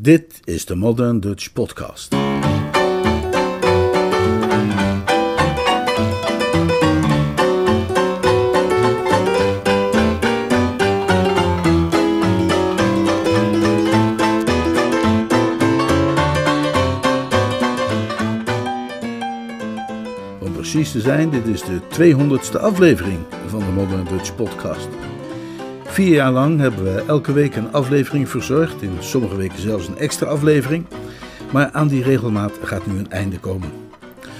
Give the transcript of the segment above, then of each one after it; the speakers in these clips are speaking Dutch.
Dit is de Modern Dutch Podcast. Om precies te zijn, dit is de 200ste aflevering van de Modern Dutch Podcast. Vier jaar lang hebben we elke week een aflevering verzorgd, in sommige weken zelfs een extra aflevering. Maar aan die regelmaat gaat nu een einde komen.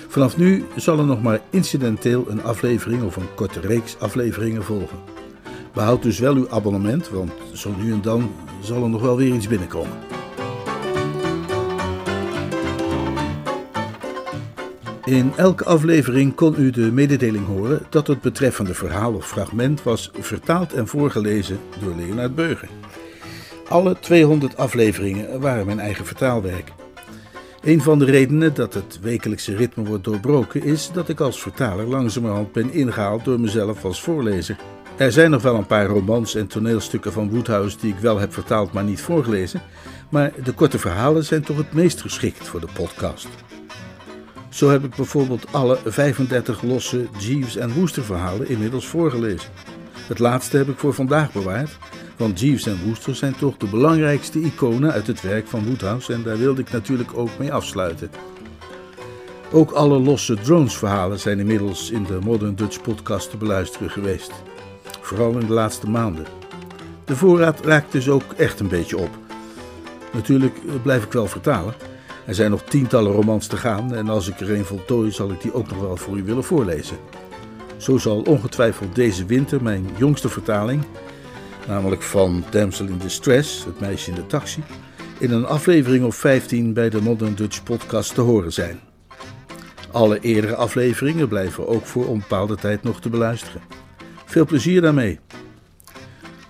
Vanaf nu zal er nog maar incidenteel een aflevering of een korte reeks afleveringen volgen. Behoud dus wel uw abonnement, want zo nu en dan zal er nog wel weer iets binnenkomen. In elke aflevering kon u de mededeling horen dat het betreffende verhaal of fragment was vertaald en voorgelezen door Leonard Beuger. Alle 200 afleveringen waren mijn eigen vertaalwerk. Een van de redenen dat het wekelijkse ritme wordt doorbroken is dat ik als vertaler langzamerhand ben ingehaald door mezelf als voorlezer. Er zijn nog wel een paar romans en toneelstukken van Woodhouse die ik wel heb vertaald maar niet voorgelezen, maar de korte verhalen zijn toch het meest geschikt voor de podcast. Zo heb ik bijvoorbeeld alle 35 losse Jeeves en Wooster verhalen inmiddels voorgelezen. Het laatste heb ik voor vandaag bewaard, want Jeeves en Wooster zijn toch de belangrijkste iconen uit het werk van Woodhouse en daar wilde ik natuurlijk ook mee afsluiten. Ook alle losse drones verhalen zijn inmiddels in de Modern Dutch podcast te beluisteren geweest. Vooral in de laatste maanden. De voorraad raakt dus ook echt een beetje op. Natuurlijk blijf ik wel vertalen. Er zijn nog tientallen romans te gaan en als ik er een voltooi zal ik die ook nog wel voor u willen voorlezen. Zo zal ongetwijfeld deze winter mijn jongste vertaling, namelijk van Damsel in Distress, het meisje in de taxi, in een aflevering of 15 bij de Modern Dutch podcast te horen zijn. Alle eerdere afleveringen blijven ook voor onbepaalde tijd nog te beluisteren. Veel plezier daarmee.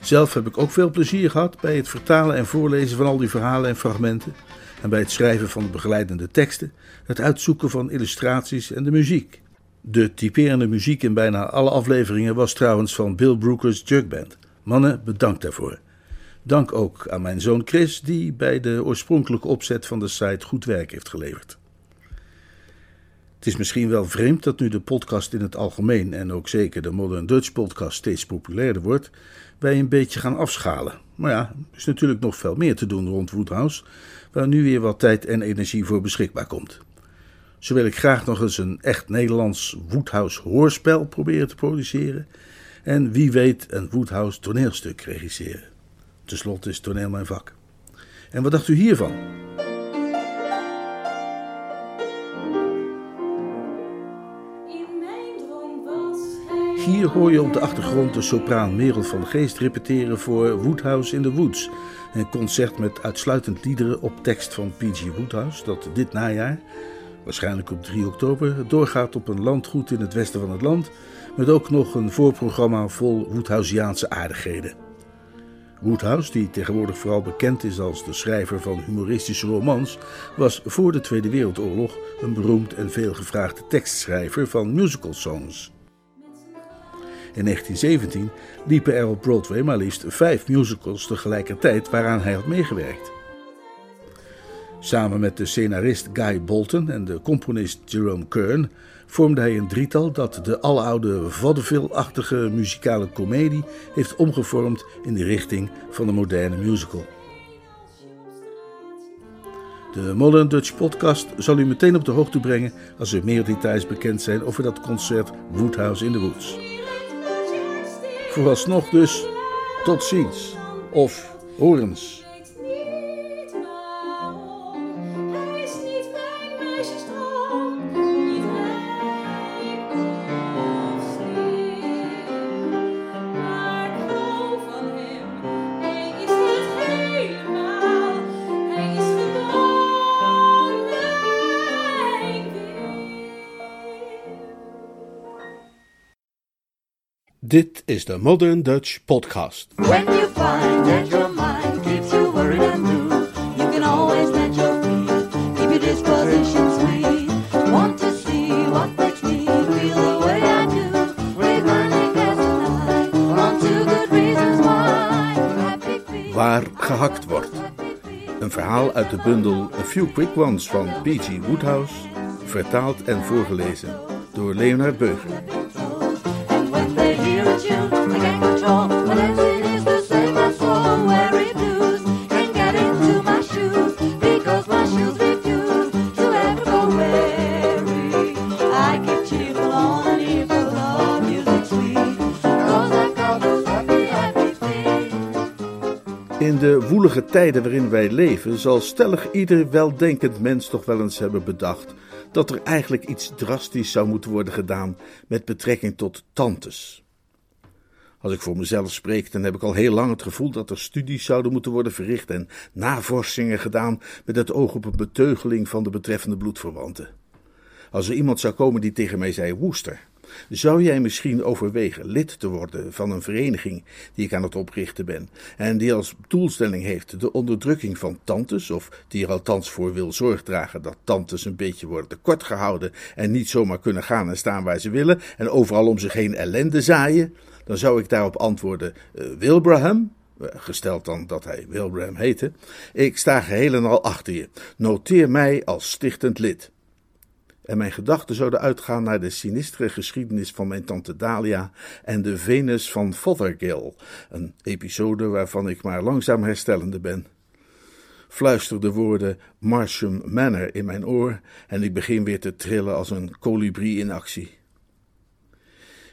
Zelf heb ik ook veel plezier gehad bij het vertalen en voorlezen van al die verhalen en fragmenten en bij het schrijven van de begeleidende teksten, het uitzoeken van illustraties en de muziek. De typerende muziek in bijna alle afleveringen was trouwens van Bill Brooker's Jerkband. Mannen, bedankt daarvoor. Dank ook aan mijn zoon Chris, die bij de oorspronkelijke opzet van de site goed werk heeft geleverd. Het is misschien wel vreemd dat nu de podcast in het algemeen en ook zeker de Modern Dutch podcast steeds populairder wordt, wij een beetje gaan afschalen. Maar ja, er is natuurlijk nog veel meer te doen rond Woodhouse, waar nu weer wat tijd en energie voor beschikbaar komt. Zo wil ik graag nog eens een echt Nederlands Woodhouse hoorspel proberen te produceren en wie weet een Woodhouse toneelstuk regisseren. Ten slotte is toneel mijn vak. En wat dacht u hiervan? Hier hoor je op de achtergrond de sopraan Merel van Geest repeteren voor Woodhouse in the Woods. Een concert met uitsluitend liederen op tekst van P.G. Woodhouse, dat dit najaar, waarschijnlijk op 3 oktober, doorgaat op een landgoed in het westen van het land, met ook nog een voorprogramma vol Woodhouseiaanse aardigheden. Woodhouse, die tegenwoordig vooral bekend is als de schrijver van humoristische romans, was voor de Tweede Wereldoorlog een beroemd en veelgevraagde tekstschrijver van musical songs. In 1917 liepen er op Broadway maar liefst vijf musicals tegelijkertijd waaraan hij had meegewerkt. Samen met de scenarist Guy Bolton en de componist Jerome Kern vormde hij een drietal dat de aloude vaudeville-achtige muzikale komedie heeft omgevormd in de richting van de moderne musical. De Modern Dutch Podcast zal u meteen op de hoogte brengen als er meer details bekend zijn over dat concert Woodhouse in the Woods. Vooralsnog dus tot ziens of horens. Is de Modern Dutch Podcast. When you find that your mind keeps you worried and blue, you can always let your feet keep your disposition sweet. Want to see what makes me feel the way I do? We're burning gas tonight on two good reasons why. Waar gehakt wordt. Een verhaal verhaal uit de bundel A Few Quick Ones van P.G. Woodhouse, vertaald en voorgelezen door Leonard Beuger. De tijden waarin wij leven, zal stellig ieder weldenkend mens toch wel eens hebben bedacht dat er eigenlijk iets drastisch zou moeten worden gedaan met betrekking tot tantes. Als ik voor mezelf spreek, dan heb ik al heel lang het gevoel dat er studies zouden moeten worden verricht en navorschingen gedaan met het oog op een beteugeling van de betreffende bloedverwanten. Als er iemand zou komen die tegen mij zei: Woester, zou jij misschien overwegen lid te worden van een vereniging die ik aan het oprichten ben en die als doelstelling heeft de onderdrukking van tantes, of die er althans voor wil zorg dragen dat tantes een beetje worden tekort gehouden en niet zomaar kunnen gaan en staan waar ze willen en overal om zich heen ellende zaaien? Dan zou ik daarop antwoorden: eh, Wilbraham, eh, gesteld dan dat hij Wilbraham heette, ik sta geheel en al achter je. Noteer mij als stichtend lid. En mijn gedachten zouden uitgaan naar de sinistere geschiedenis van mijn tante Dalia en de Venus van Fothergill, een episode waarvan ik maar langzaam herstellende ben. Fluister de woorden Marsham Manor in mijn oor en ik begin weer te trillen als een kolibrie in actie.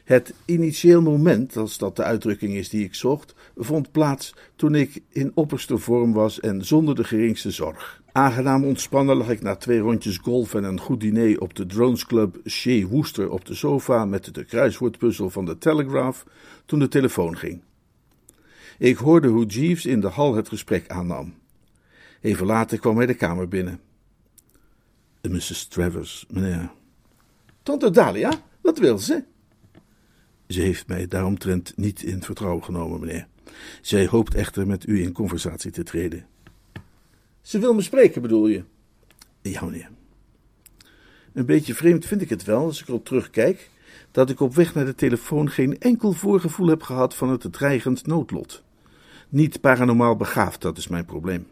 Het initieel moment, als dat de uitdrukking is die ik zocht, vond plaats toen ik in opperste vorm was en zonder de geringste zorg. Aangenaam ontspannen lag ik na twee rondjes golf en een goed diner op de Drones Club Shea Wooster op de sofa met de kruiswoordpuzzel van de Telegraph toen de telefoon ging. Ik hoorde hoe Jeeves in de hal het gesprek aannam. Even later kwam hij de kamer binnen. Mrs. Travers, meneer. Tante Dalia, wat wil ze? Ze heeft mij daaromtrent niet in vertrouwen genomen, meneer. Zij hoopt echter met u in conversatie te treden. Ze wil me spreken, bedoel je? Ja, meneer. Een beetje vreemd vind ik het wel, als ik erop terugkijk, dat ik op weg naar de telefoon geen enkel voorgevoel heb gehad van het dreigend noodlot. Niet paranormaal begaafd, dat is mijn probleem.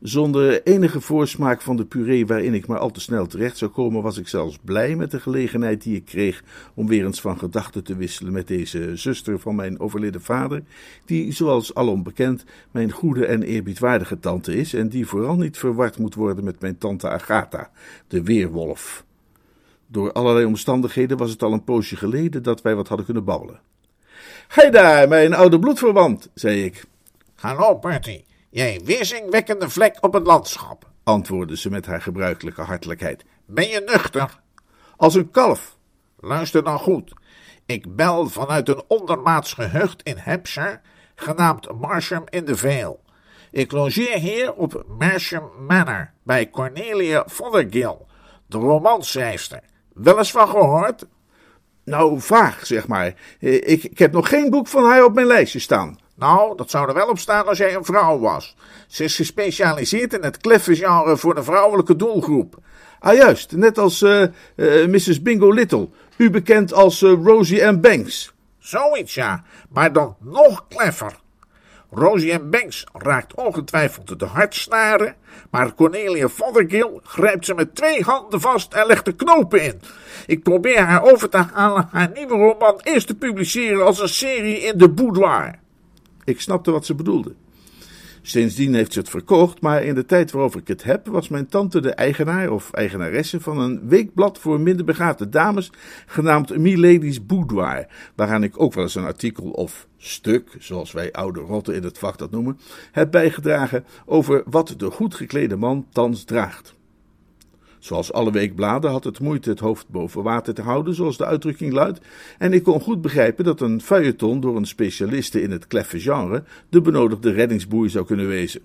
Zonder enige voorsmaak van de puree waarin ik maar al te snel terecht zou komen, was ik zelfs blij met de gelegenheid die ik kreeg om weer eens van gedachten te wisselen met deze zuster van mijn overleden vader, die, zoals alom bekend, mijn goede en eerbiedwaardige tante is en die vooral niet verward moet worden met mijn tante Agatha, de weerwolf. Door allerlei omstandigheden was het al een poosje geleden dat wij wat hadden kunnen babbelen. Hé daar, mijn oude bloedverwant, zei ik. Hallo, Bertie. Jij weerzinwekkende vlek op het landschap. antwoordde ze met haar gebruikelijke hartelijkheid. Ben je nuchter? Als een kalf. Luister dan goed. Ik bel vanuit een ondermaats gehucht in Hampshire, genaamd Marsham in de Vale. Ik logeer hier op Marsham Manor bij Cornelia Fothergill, de romanschrijfster. Wel eens van gehoord? Nou, vaag, zeg maar. Eh, Ik, ik heb nog geen boek van haar op mijn lijstje staan. Nou, dat zou er wel op staan als jij een vrouw was. Ze is gespecialiseerd in het kleffe genre voor de vrouwelijke doelgroep. Ah, juist, net als eh, eh, Mrs. Bingo Little, u bekend als eh, Rosie M. Banks. Zoiets ja, maar dan nog kleffer. Rosie en Banks raakt ongetwijfeld de hartsnaren, maar Cornelia Fothergill grijpt ze met twee handen vast en legt de knopen in. Ik probeer haar over te halen haar nieuwe roman eerst te publiceren als een serie in de boudoir. Ik snapte wat ze bedoelde. Sindsdien heeft ze het verkocht, maar in de tijd waarover ik het heb, was mijn tante de eigenaar of eigenaresse van een weekblad voor minder begaafde dames, genaamd Milady's Boudoir, waaraan ik ook wel eens een artikel of stuk, zoals wij oude rotten in het vak dat noemen, heb bijgedragen over wat de goed geklede man thans draagt. Zoals alle weekbladen had het moeite het hoofd boven water te houden, zoals de uitdrukking luidt, en ik kon goed begrijpen dat een feuilleton door een specialiste in het kleffe genre de benodigde reddingsboei zou kunnen wezen.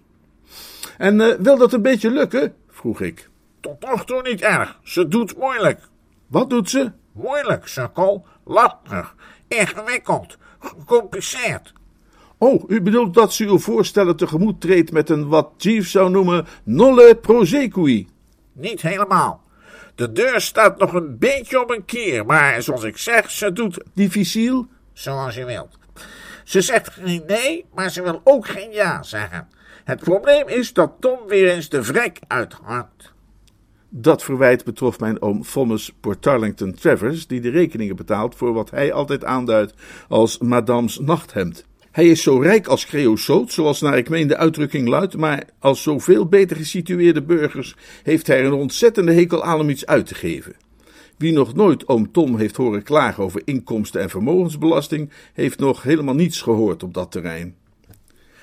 En eh, wil dat een beetje lukken? vroeg ik. Tot nog toe niet erg, ze doet moeilijk. Wat doet ze? Moeilijk, sukkel, lastig, ingewikkeld, gecompliceerd. Oh, u bedoelt dat ze uw voorstellen tegemoet treedt met een wat Jeeves zou noemen nolle prosecui. Niet helemaal. De deur staat nog een beetje op een kier, maar zoals ik zeg, ze doet Difficiel? zoals je wilt. Ze zegt geen nee, maar ze wil ook geen ja zeggen. Het probleem is dat Tom weer eens de vrek uithangt. Dat verwijt betrof mijn oom Thomas Portarlington Travers, die de rekeningen betaalt voor wat hij altijd aanduidt als Madame's nachthemd. Hij is zo rijk als creosoot, zoals naar ik meen de uitdrukking luidt, maar als zoveel beter gesitueerde burgers heeft hij een ontzettende hekel aan om iets uit te geven. Wie nog nooit oom Tom heeft horen klagen over inkomsten- en vermogensbelasting, heeft nog helemaal niets gehoord op dat terrein.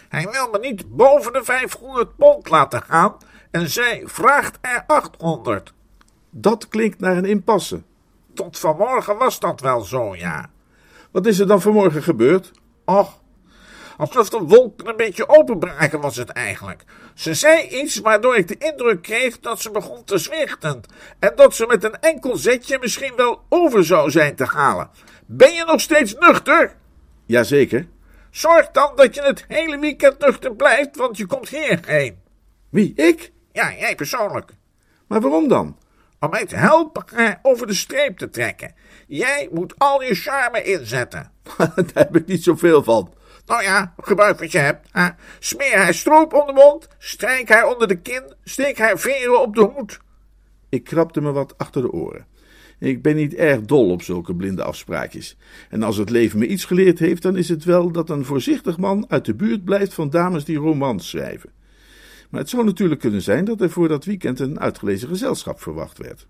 Hij wil me niet boven de 500 pond laten gaan en zij vraagt er 800. Dat klinkt naar een impasse. Tot vanmorgen was dat wel zo, ja. Wat is er dan vanmorgen gebeurd? Och, alsof de wolken een beetje openbraken was het eigenlijk. Ze zei iets waardoor ik de indruk kreeg dat ze begon te zwichten en dat ze met een enkel zetje misschien wel over zou zijn te halen. Ben je nog steeds nuchter? Jazeker. Zorg dan dat je het hele weekend nuchter blijft, want je komt hierheen. Wie, ik? Ja, jij persoonlijk. Maar waarom dan? Om mij te helpen haar over de streep te trekken. Jij moet al je charme inzetten. Daar heb ik niet zoveel van. Nou ja, gebruik wat je hebt. Hè. Smeer haar stroop om de mond, strijk haar onder de kin, steek haar veren op de hoed. Ik krabde me wat achter de oren. Ik ben niet erg dol op zulke blinde afspraakjes. En als het leven me iets geleerd heeft, dan is het wel dat een voorzichtig man uit de buurt blijft van dames die romans schrijven. Maar het zou natuurlijk kunnen zijn dat er voor dat weekend een uitgelezen gezelschap verwacht werd.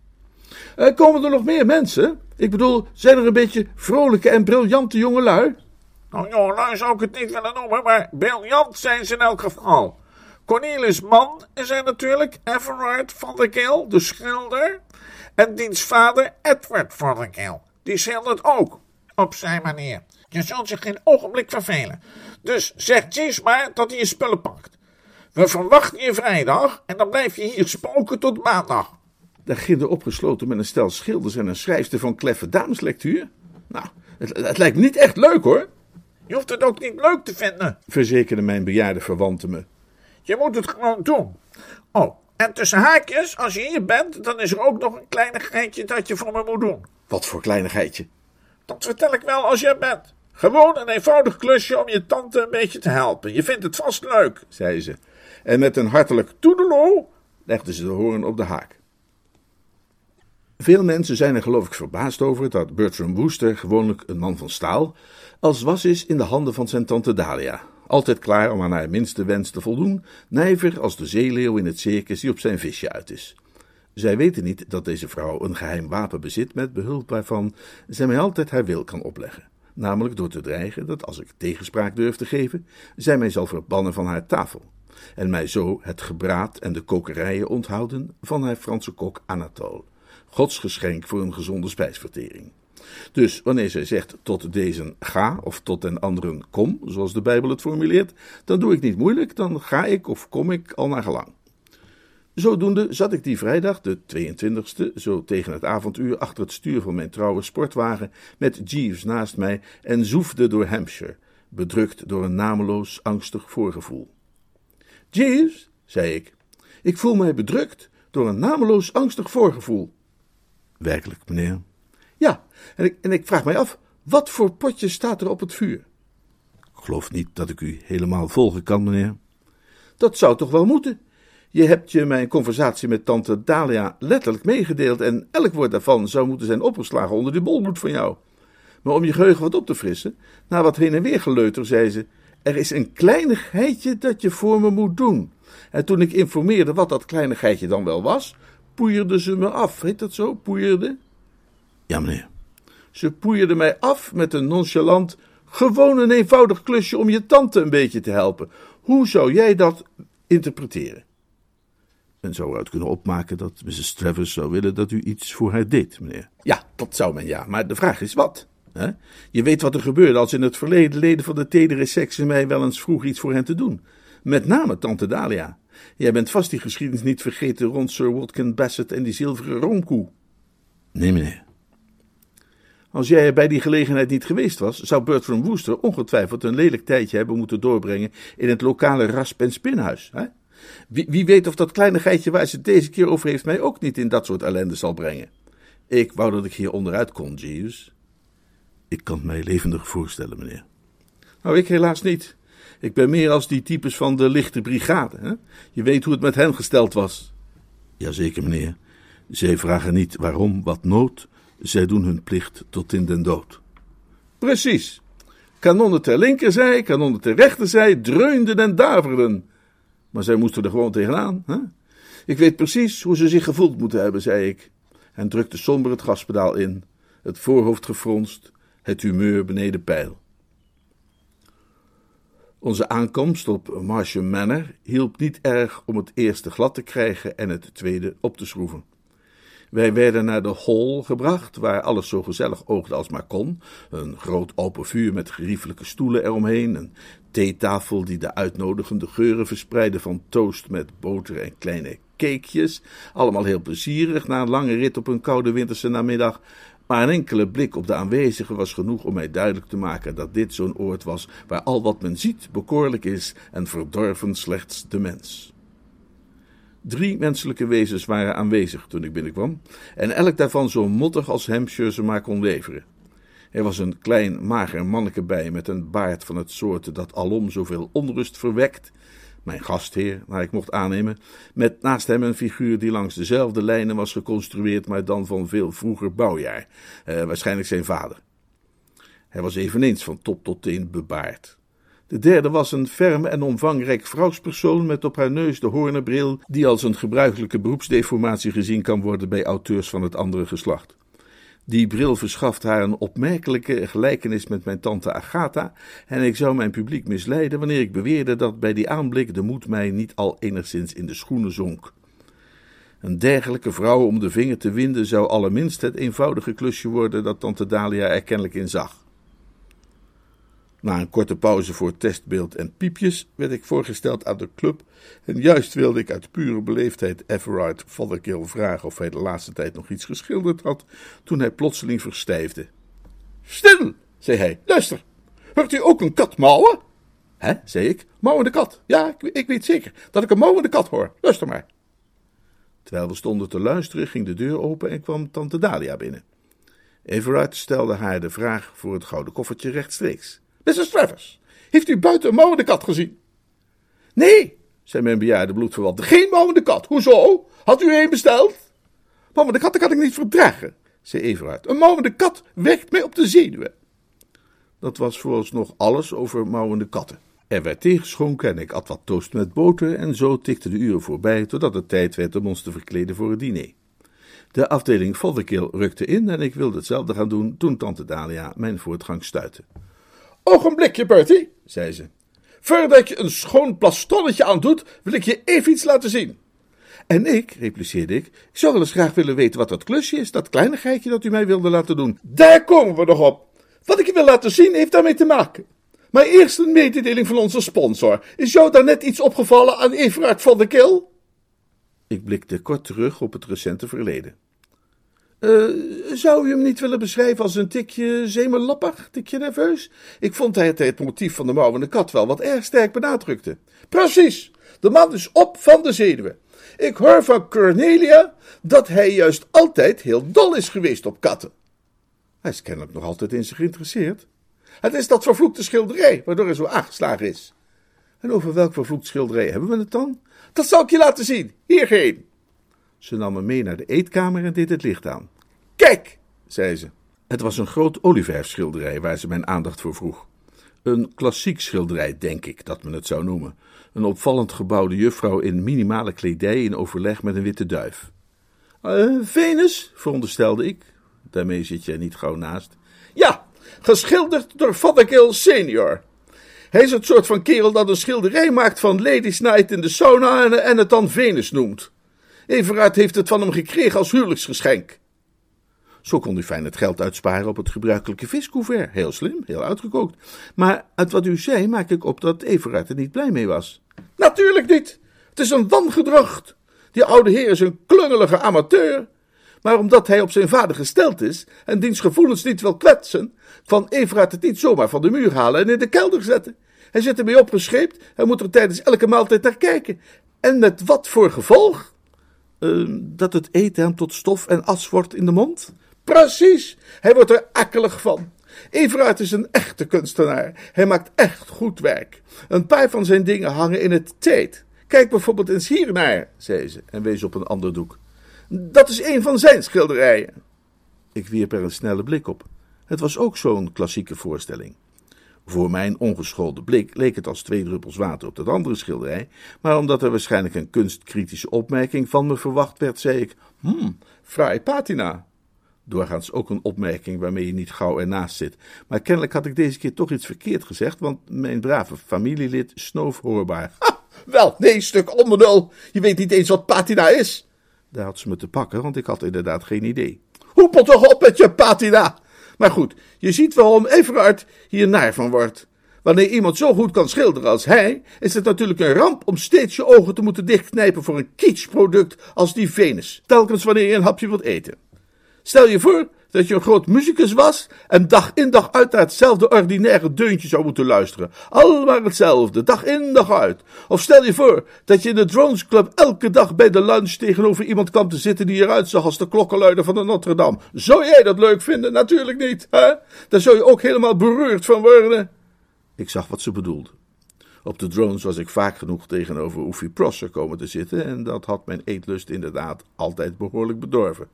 Eh, komen er nog meer mensen? Ik bedoel, zijn er een beetje vrolijke en briljante jongelui? Nou, jongelui zou ik het niet willen noemen, maar briljant zijn ze in elk geval. Cornelis Mann is er natuurlijk, Everard van der Keel, de schilder. En diens vader Edward van der Keel, die schildert ook, op zijn manier. Je zult zich geen ogenblik vervelen. Dus zeg Jeeves maar dat hij je spullen pakt. We verwachten je vrijdag en dan blijf je hier spoken tot maandag. Daar ginder opgesloten met een stel schilders en een schrijfster van kleffe dameslectuur. Nou, het, lijkt niet echt leuk hoor, Je hoeft het ook niet leuk te vinden. verzekerde mijn bejaarde verwante me. Je moet het gewoon doen. Oh, en tussen haakjes, als je hier bent, dan is er ook nog een kleinigheidje dat je voor me moet doen. Wat voor kleinigheidje. Dat vertel ik wel als je er bent. Gewoon een eenvoudig klusje om je tante een beetje te helpen. Je vindt het vast leuk. zei ze. En met een hartelijk toedeloe legde ze de hoorn op de haak. Veel mensen zijn er geloof ik verbaasd over dat Bertram Wooster, gewoonlijk een man van staal, als was is in de handen van zijn tante Dahlia. Altijd klaar om aan haar minste wens te voldoen, nijver als de zeeleeuw in het circus die op zijn visje uit is. Zij weten niet dat deze vrouw een geheim wapen bezit met behulp waarvan zij mij altijd haar wil kan opleggen. Namelijk door te dreigen dat als ik tegenspraak durf te geven, zij mij zal verbannen van haar tafel. En mij zo het gebraad en de kokerijen onthouden van haar Franse kok Anatole. Godsgeschenk voor een gezonde spijsvertering. Dus wanneer zij zegt tot deze ga of tot den anderen kom, zoals de Bijbel het formuleert, dan doe ik niet moeilijk, dan ga ik of kom ik al naar gelang. Zodoende zat ik die vrijdag, de 22e, zo tegen het avonduur achter het stuur van mijn trouwe sportwagen, met Jeeves naast mij en zoefde door Hampshire, bedrukt door een nameloos angstig voorgevoel. Jeeves, zei ik, ik voel mij bedrukt door een nameloos angstig voorgevoel. Werkelijk, meneer? Ja, en ik, en ik vraag mij af, wat voor potje staat er op het vuur? Ik geloof niet dat ik u helemaal volgen kan, meneer. Dat zou toch wel moeten? Je hebt je mijn conversatie met tante Dalia letterlijk meegedeeld en elk woord daarvan zou moeten zijn opgeslagen onder die bolmoed van jou. Maar om je geheugen wat op te frissen, na wat heen en weer geleuter, zei ze: Er is een kleinigheidje dat je voor me moet doen. En toen ik informeerde wat dat kleinigheidje dan wel was, poeierde ze me af. Heet dat zo? Poeierde? Ja, meneer. Ze poeierde mij af met een nonchalant. Gewoon een eenvoudig klusje om je tante een beetje te helpen. Hoe zou jij dat interpreteren? Men zou eruit kunnen opmaken dat Mrs. Travers zou willen dat u iets voor haar deed, meneer. Ja, dat zou men ja, maar de vraag is wat. Hè? Je weet wat er gebeurde als in het verleden leden van de tedere sekse mij wel eens vroeg iets voor hen te doen. Met name tante Dalia. Jij bent vast die geschiedenis niet vergeten rond Sir Watkin Bassett en die zilveren roomkoe. Nee, meneer. Als jij er bij die gelegenheid niet geweest was, zou Bertram Wooster ongetwijfeld een lelijk tijdje hebben moeten doorbrengen in het lokale rasp- en spinhuis. Hè? Wie, wie weet of dat kleine geitje waar ze het deze keer over heeft mij ook niet in dat soort ellende zal brengen. Ik wou dat ik hier onderuit kon, Jeeves. Ik kan het mij levendig voorstellen, meneer. Nou, ik helaas niet. Ik ben meer als die types van de lichte brigade. Hè? Je weet hoe het met hen gesteld was. Jazeker, meneer. Zij vragen niet waarom, wat nood. Zij doen hun plicht tot in den dood. Precies. Kanonnen ter linkerzij, kanonnen ter rechterzij dreunden en daverden. Maar zij moesten er gewoon tegenaan. Hè? Ik weet precies hoe ze zich gevoeld moeten hebben, zei ik. En drukte somber het gaspedaal in, het voorhoofd gefronst, het humeur beneden pijl. Onze aankomst op Marsham Manor hielp niet erg om het eerste glad te krijgen en het tweede op te schroeven. Wij werden naar de hall gebracht, waar alles zo gezellig oogde als maar kon. Een groot open vuur met geriefelijke stoelen eromheen, een theetafel die de uitnodigende geuren verspreidde van toast met boter en kleine cakejes. Allemaal heel plezierig na een lange rit op een koude winterse namiddag. Maar een enkele blik op de aanwezigen was genoeg om mij duidelijk te maken dat dit zo'n oord was waar al wat men ziet bekoorlijk is en verdorven slechts de mens. Drie menselijke wezens waren aanwezig toen ik binnenkwam, en elk daarvan zo mottig als Hampshire ze maar kon leveren. Er was een klein, mager manneke bij met een baard van het soort dat alom zoveel onrust verwekt. Mijn gastheer, naar ik mocht aannemen, met naast hem een figuur die langs dezelfde lijnen was geconstrueerd, maar dan van veel vroeger bouwjaar, eh, waarschijnlijk zijn vader. Hij was eveneens van top tot teen bebaard. De derde was een ferme en omvangrijk vrouwspersoon met op haar neus de hoornenbril, die als een gebruikelijke beroepsdeformatie gezien kan worden bij auteurs van het andere geslacht. Die bril verschaft haar een opmerkelijke gelijkenis met mijn tante Agatha, en ik zou mijn publiek misleiden wanneer ik beweerde dat bij die aanblik de moed mij niet al enigszins in de schoenen zonk. Een dergelijke vrouw om de vinger te winden zou allerminst het eenvoudige klusje worden dat tante Dalia er kennelijk in zag. Na een korte pauze voor testbeeld en piepjes werd ik voorgesteld aan de club en juist wilde ik uit pure beleefdheid Everard Fothergill vragen of hij de laatste tijd nog iets geschilderd had, toen hij plotseling verstijfde. Stil, zei hij, luister, hoort u ook een kat mouwen? Hè, zei ik, mouwende kat, ja, ik, ik weet zeker dat ik een mouwende kat hoor, luister maar. Terwijl we stonden te luisteren ging de deur open en kwam tante Dalia binnen. Everard stelde haar de vraag voor het gouden koffertje rechtstreeks. Mrs. Travers, heeft u buiten een mouwende kat gezien? Nee, zei mijn bejaarde bloedverwante. Geen mouwende kat. Hoezo? Had u een besteld? Mouwende katten kan ik niet verdragen, zei Everard. Een mouwende kat wekt mij op de zenuwen. Dat was vooralsnog alles over mouwende katten. Er werd tegengeschonken en ik at wat toast met boter en zo tikten de uren voorbij totdat het tijd werd om ons te verkleden voor het diner. De afdeling Fothergill rukte in en ik wilde hetzelfde gaan doen toen tante Dalia mijn voortgang stuitte. Ogenblikje, Bertie, zei ze. Voordat je een schoon plastonnetje aandoet, wil ik je even iets laten zien. En ik, repliceerde ik, zou wel eens graag willen weten wat dat klusje is, dat kleinigheidje dat u mij wilde laten doen. Daar komen we nog op. Wat ik je wil laten zien heeft daarmee te maken. Maar eerst een mededeling van onze sponsor. Is jou daar net iets opgevallen aan Everard van der Kil? Ik blikte kort terug op het recente verleden. Uh, zou u hem niet willen beschrijven als een tikje zemerlappig, tikje nerveus? Ik vond hij het motief van de mouwende kat wel wat erg sterk benadrukte. Precies, de man is op van de zenuwen. Ik hoor van Cornelia dat hij juist altijd heel dol is geweest op katten. Hij is kennelijk nog altijd in zich geïnteresseerd. Het is dat vervloekte schilderij waardoor hij zo aangeslagen is. En over welk vervloekt schilderij hebben we het dan? Dat zal ik je laten zien. Hierheen. Ze nam me mee naar de eetkamer en deed het licht aan. Kijk, zei ze. Het was een groot olieverfschilderij waar ze mijn aandacht voor vroeg. Een klassiek schilderij, denk ik dat men het zou noemen. Een opvallend gebouwde juffrouw in minimale kledij in overleg met een witte duif. Uh, Venus, veronderstelde ik. Daarmee zit je niet gauw naast. Ja, geschilderd door Fothergill senior. Hij is het soort van kerel dat een schilderij maakt van Ladies Night in de sauna en het dan Venus noemt. Everard heeft het van hem gekregen als huwelijksgeschenk. Zo kon u fijn het geld uitsparen op het gebruikelijke viscouvert. Heel slim, heel uitgekookt. Maar uit wat u zei maak ik op dat Everard er niet blij mee was. Natuurlijk niet. Het is een wangedracht. Die oude heer is een klungelige amateur. Maar omdat hij op zijn vader gesteld is en diens gevoelens niet wil kwetsen, van Everard het niet zomaar van de muur halen en in de kelder zetten. Hij zit ermee opgescheept en moet er tijdens elke maaltijd naar kijken. En met wat voor gevolg? Uh, dat het eten hem tot stof en as wordt in de mond? Precies, hij wordt er akkelig van. Everard is een echte kunstenaar. Hij maakt echt goed werk. Een paar van zijn dingen hangen in het Tate. Kijk bijvoorbeeld eens hiernaar, zei ze en wees op een ander doek. Dat is een van zijn schilderijen. Ik wierp er een snelle blik op. Het was ook zo'n klassieke voorstelling. Voor mijn ongeschoolde blik leek het als twee druppels water op dat andere schilderij, maar omdat er waarschijnlijk een kunstkritische opmerking van me verwacht werd, zei ik: Hmm, fraai patina. Doorgaans ook een opmerking waarmee je niet gauw ernaast zit. Maar kennelijk had ik deze keer toch iets verkeerd gezegd, want mijn brave familielid snoof hoorbaar. Ha, wel, nee, stuk onderdul. Je weet niet eens wat patina is. Daar had ze me te pakken, want ik had inderdaad geen idee. Hoepel toch op met je patina! Maar goed, je ziet waarom Everard hier naar van wordt. Wanneer iemand zo goed kan schilderen als hij, is het natuurlijk een ramp om steeds je ogen te moeten dichtknijpen voor een kitschproduct als die Venus, telkens wanneer je een hapje wilt eten. Stel je voor dat je een groot muzikus was en dag in dag uit naar hetzelfde ordinaire deuntje zou moeten luisteren. Allemaal hetzelfde, dag in dag uit. Of stel je voor dat je in de Drones Club elke dag bij de lunch tegenover iemand kwam te zitten die eruit zag als de klokkenluider van de Notre Dame. Zou jij dat leuk vinden? Natuurlijk niet, hè? Daar zou je ook helemaal beroerd van worden. Ik zag wat ze bedoelde. Op de drones was ik vaak genoeg tegenover Oefie Prosser komen te zitten en dat had mijn eetlust inderdaad altijd behoorlijk bedorven.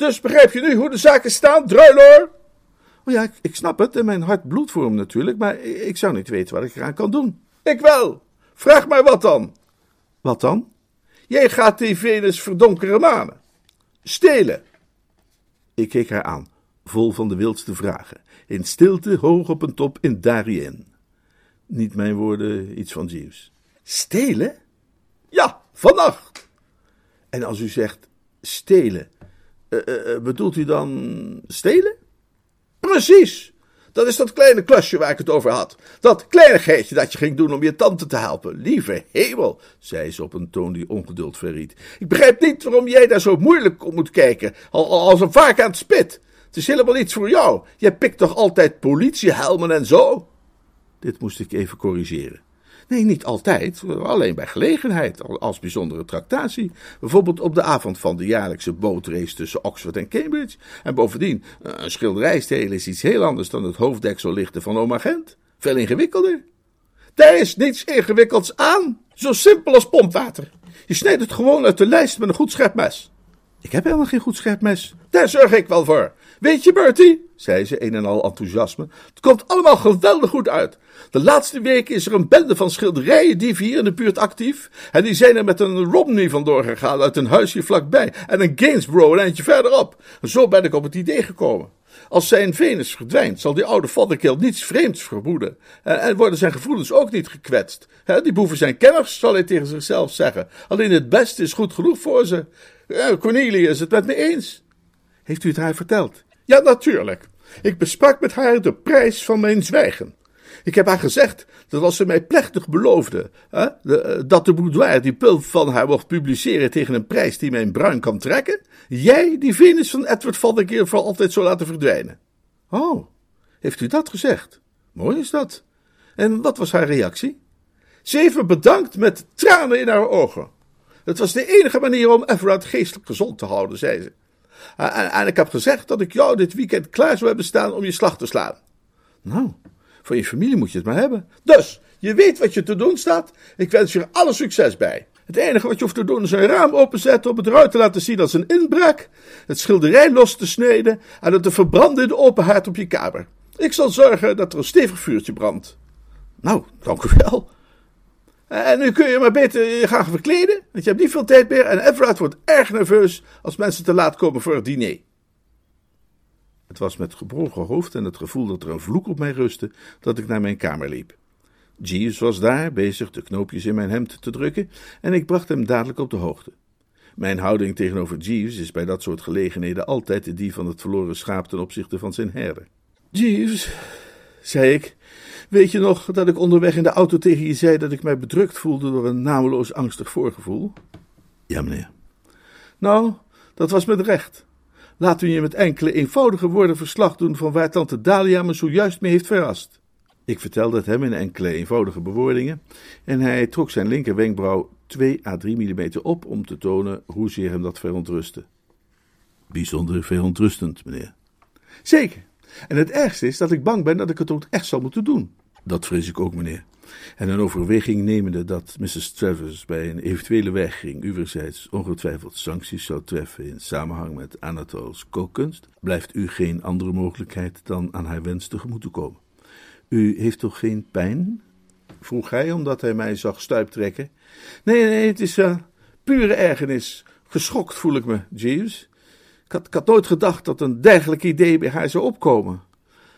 Dus begrijp je nu hoe de zaken staan, druiloor? Oh ja, ik, ik snap het en mijn hart bloedt voor hem natuurlijk, maar ik, ik zou niet weten wat ik eraan kan doen. Ik wel. Vraag maar wat dan. Wat dan? Jij gaat die Venus verdonkere manen. Stelen. Ik keek haar aan, vol van de wildste vragen. In stilte, hoog op een top in Darien. Niet mijn woorden, iets van Jeeves. Stelen? Ja, vannacht. En als u zegt stelen, eh, eh, eh, bedoelt u dan stelen? Precies. Dat is dat kleine klusje waar ik het over had. Dat kleinigheidje dat je ging doen om je tante te helpen. Lieve hemel, zei ze op een toon die ongeduld verried. Ik begrijp niet waarom jij daar zo moeilijk op moet kijken, al- al- als een vark aan het spit. Het is helemaal niets voor jou. Jij pikt toch altijd politiehelmen en zo? Dit moest ik even corrigeren. Nee, niet altijd, alleen bij gelegenheid, als bijzondere tractatie. Bijvoorbeeld op de avond van de jaarlijkse bootrace tussen Oxford en Cambridge. En bovendien, een schilderij stelen is iets heel anders dan het hoofddeksel lichten van oma Gent. Veel ingewikkelder. Daar is niets ingewikkelds aan. Zo simpel als pompwater. Je snijdt het gewoon uit de lijst met een goed scherp mes. Ik heb helemaal geen goed scherp mes. Daar zorg ik wel voor. Weet je, Bertie, zei ze, een en al enthousiasme, het komt allemaal geweldig goed uit. De laatste weken is er een bende van schilderijen hier in de buurt actief. En die zijn er met een Romney vandoor gegaan uit een huisje vlakbij. En een Gainsborough een eindje verderop. En zo ben ik op het idee gekomen. Als zijn Venus verdwijnt, zal die oude voddenkill niets vreemds vermoeden. En, en worden zijn gevoelens ook niet gekwetst. Die boeven zijn kenners, zal hij tegen zichzelf zeggen. Alleen het beste is goed genoeg voor ze. Ja, Cornelia is het met me eens. Heeft u het haar verteld? Ja, natuurlijk. Ik besprak met haar de prijs van mijn zwijgen. Ik heb haar gezegd dat als ze mij plechtig beloofde hè, eh, dat de boudoir die pulp van haar mocht publiceren tegen een prijs die mijn bruin kan trekken, jij die Venus van Edward Valdekeer voor altijd zou laten verdwijnen. Oh, heeft u dat gezegd? Mooi is dat. En wat was haar reactie? Ze heeft me bedankt met tranen in haar ogen. Het was de enige manier om Everard geestelijk gezond te houden, zei ze. En, en ik heb gezegd dat ik jou dit weekend klaar zou hebben staan om je slag te slaan. Nou, voor je familie moet je het maar hebben. Dus, je weet wat je te doen staat. Ik wens je er alle succes bij. Het enige wat je hoeft te doen is een raam openzetten om het eruit te laten zien als een inbraak, het schilderij los te snijden en het te verbranden in de open haard op je kamer. Ik zal zorgen dat er een stevig vuurtje brandt. Nou, dank u wel. En nu kun je maar beter gaan verkleden, want je hebt niet veel tijd meer en Everard wordt erg nerveus als mensen te laat komen voor het diner. Het was met gebroken hoofd en het gevoel dat er een vloek op mij rustte dat ik naar mijn kamer liep. Jeeves was daar, bezig de knoopjes in mijn hemd te drukken, en ik bracht hem dadelijk op de hoogte. Mijn houding tegenover Jeeves is bij dat soort gelegenheden altijd die van het verloren schaap ten opzichte van zijn herder. Jeeves, zei ik, weet je nog dat ik onderweg in de auto tegen je zei dat ik mij bedrukt voelde door een nameloos angstig voorgevoel? Ja, meneer. Nou, dat was met recht. Laat u je met enkele eenvoudige woorden verslag doen van waar tante Dalia me zojuist mee heeft verrast. Ik vertelde het hem in enkele eenvoudige bewoordingen en hij trok zijn linker wenkbrauw 2 à 3 mm op om te tonen hoezeer hem dat verontrustte. Bijzonder verontrustend, meneer. Zeker. En het ergste is dat ik bang ben dat ik het ook echt zal moeten doen. Dat vrees ik ook, meneer. En een overweging nemende dat Mrs. Travers bij een eventuele weigering uwerzijds ongetwijfeld sancties zou treffen in samenhang met Anatole's kookkunst, blijft u geen andere mogelijkheid dan aan haar wens tegemoet te komen. U heeft toch geen pijn? vroeg hij, omdat hij mij zag stuiptrekken. Nee, nee, het is uh, pure ergernis. Geschokt voel ik me, Jeeves. Ik had, nooit gedacht dat een dergelijk idee bij haar zou opkomen.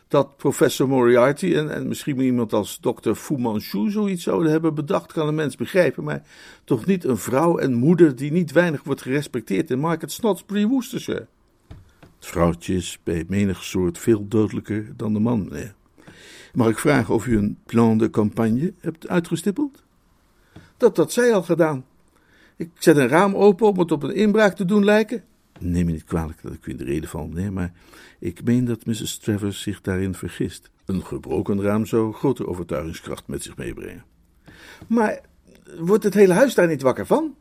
Dat professor Moriarty en, en misschien iemand als dokter Fu Manchu zoiets zouden hebben bedacht, kan een mens begrijpen, maar toch niet een vrouw en moeder die niet weinig wordt gerespecteerd in Market Snodsbury, Worcestershire. Het vrouwtje is bij menig soort veel dodelijker dan de man. Mag ik vragen of u een plan de campagne hebt uitgestippeld? Dat had zij al gedaan. Ik zet een raam open om het op een inbraak te doen lijken. Neem me niet kwalijk dat ik u in de reden val, meneer, maar ik meen dat Mrs. Travers zich daarin vergist. Een gebroken raam zou grote overtuigingskracht met zich meebrengen. Maar wordt het hele huis daar niet wakker van?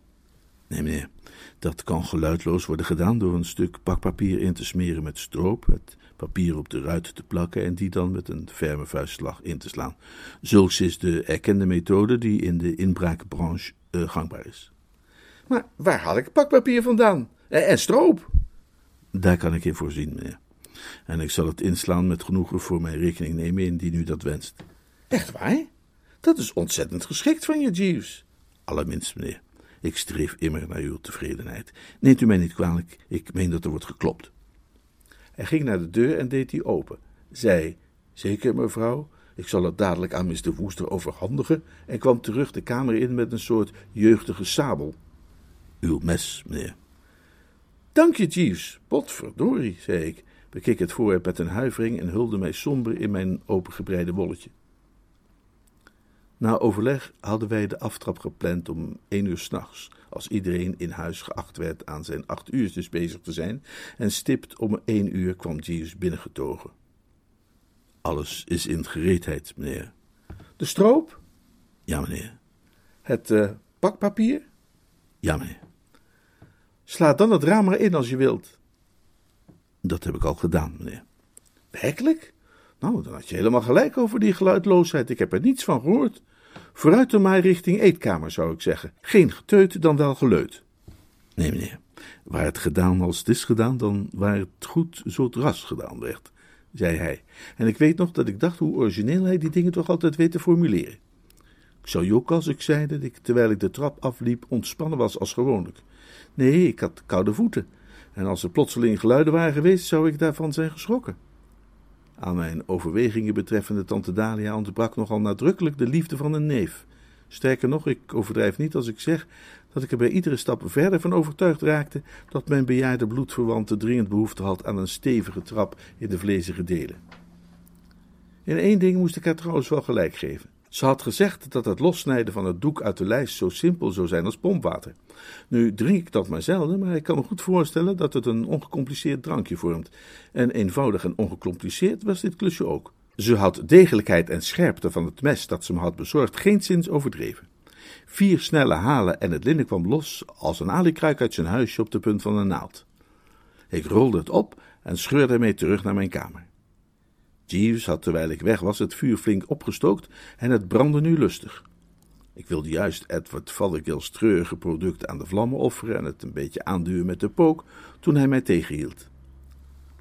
Nee, meneer. Dat kan geluidloos worden gedaan door een stuk pakpapier in te smeren met stroop, het papier op de ruit te plakken en die dan met een ferme vuistslag in te slaan. Zulks is de erkende methode die in de inbraakbranche uh, gangbaar is. Maar waar haal ik pakpapier vandaan? En, en stroop? Daar kan ik in voorzien, meneer. En ik zal het inslaan met genoegen voor mijn rekening nemen indien u dat wenst. Echt waar? Dat is ontzettend geschikt van je, Jeeves. Allerminst, meneer. Ik streef immer naar uw tevredenheid. Neemt u mij niet kwalijk, ik meen dat er wordt geklopt. Hij ging naar de deur en deed die open. Zei, zeker mevrouw, ik zal het dadelijk aan Mr. Woester overhandigen en kwam terug de kamer in met een soort jeugdige sabel. Uw mes, meneer. Dank je, Jeeves. Potverdorie, zei ik, bekeek het voorwerp met een huivering en hulde mij somber in mijn opengebreide bolletje. Na overleg hadden wij de aftrap gepland om één uur s'nachts, als iedereen in huis geacht werd aan zijn acht uurtjes bezig te zijn, en stipt om één uur kwam Jeeves binnengetogen. Alles is in gereedheid, meneer. De stroop? Ja, meneer. Het uh, pakpapier? Ja, meneer. Sla dan het raam maar in als je wilt. Dat heb ik al gedaan, meneer. Werkelijk? Nou, dan had je helemaal gelijk over die geluidloosheid. Ik heb er niets van gehoord. Vooruit dan maar richting eetkamer, zou ik zeggen. Geen geteut, dan wel geleut. Nee, meneer. Waar het gedaan als het is gedaan, dan waar het goed zo het ras gedaan werd, zei hij. En ik weet nog dat ik dacht hoe origineel hij die dingen toch altijd weet te formuleren. Ik zou je ook als ik zei dat ik, terwijl ik de trap afliep, ontspannen was als gewoonlijk. Nee, ik had koude voeten. En als er plotseling geluiden waren geweest, zou ik daarvan zijn geschrokken. Aan mijn overwegingen betreffende tante Dalia ontbrak nogal nadrukkelijk de liefde van een neef. Sterker nog, ik overdrijf niet als ik zeg dat ik er bij iedere stap verder van overtuigd raakte dat mijn bejaarde bloedverwante dringend behoefte had aan een stevige trap in de vlezige delen. In één ding moest ik haar trouwens wel gelijk geven. Ze had gezegd dat het lossnijden van het doek uit de lijst zo simpel zou zijn als pompwater. Nu drink ik dat maar zelden, maar ik kan me goed voorstellen dat het een ongecompliceerd drankje vormt. En eenvoudig en ongecompliceerd was dit klusje ook. Ze had degelijkheid en scherpte van het mes dat ze me had bezorgd geen zins overdreven. Vier snelle halen en het linnen kwam los als een alikruik uit zijn huisje op de punt van een naald. Ik rolde het op en scheurde ermee terug naar mijn kamer. Jeeves had terwijl ik weg was het vuur flink opgestookt en het brandde nu lustig. Ik wilde juist Edward Fothergill's treurige product aan de vlammen offeren en het een beetje aanduwen met de pook, toen hij mij tegenhield.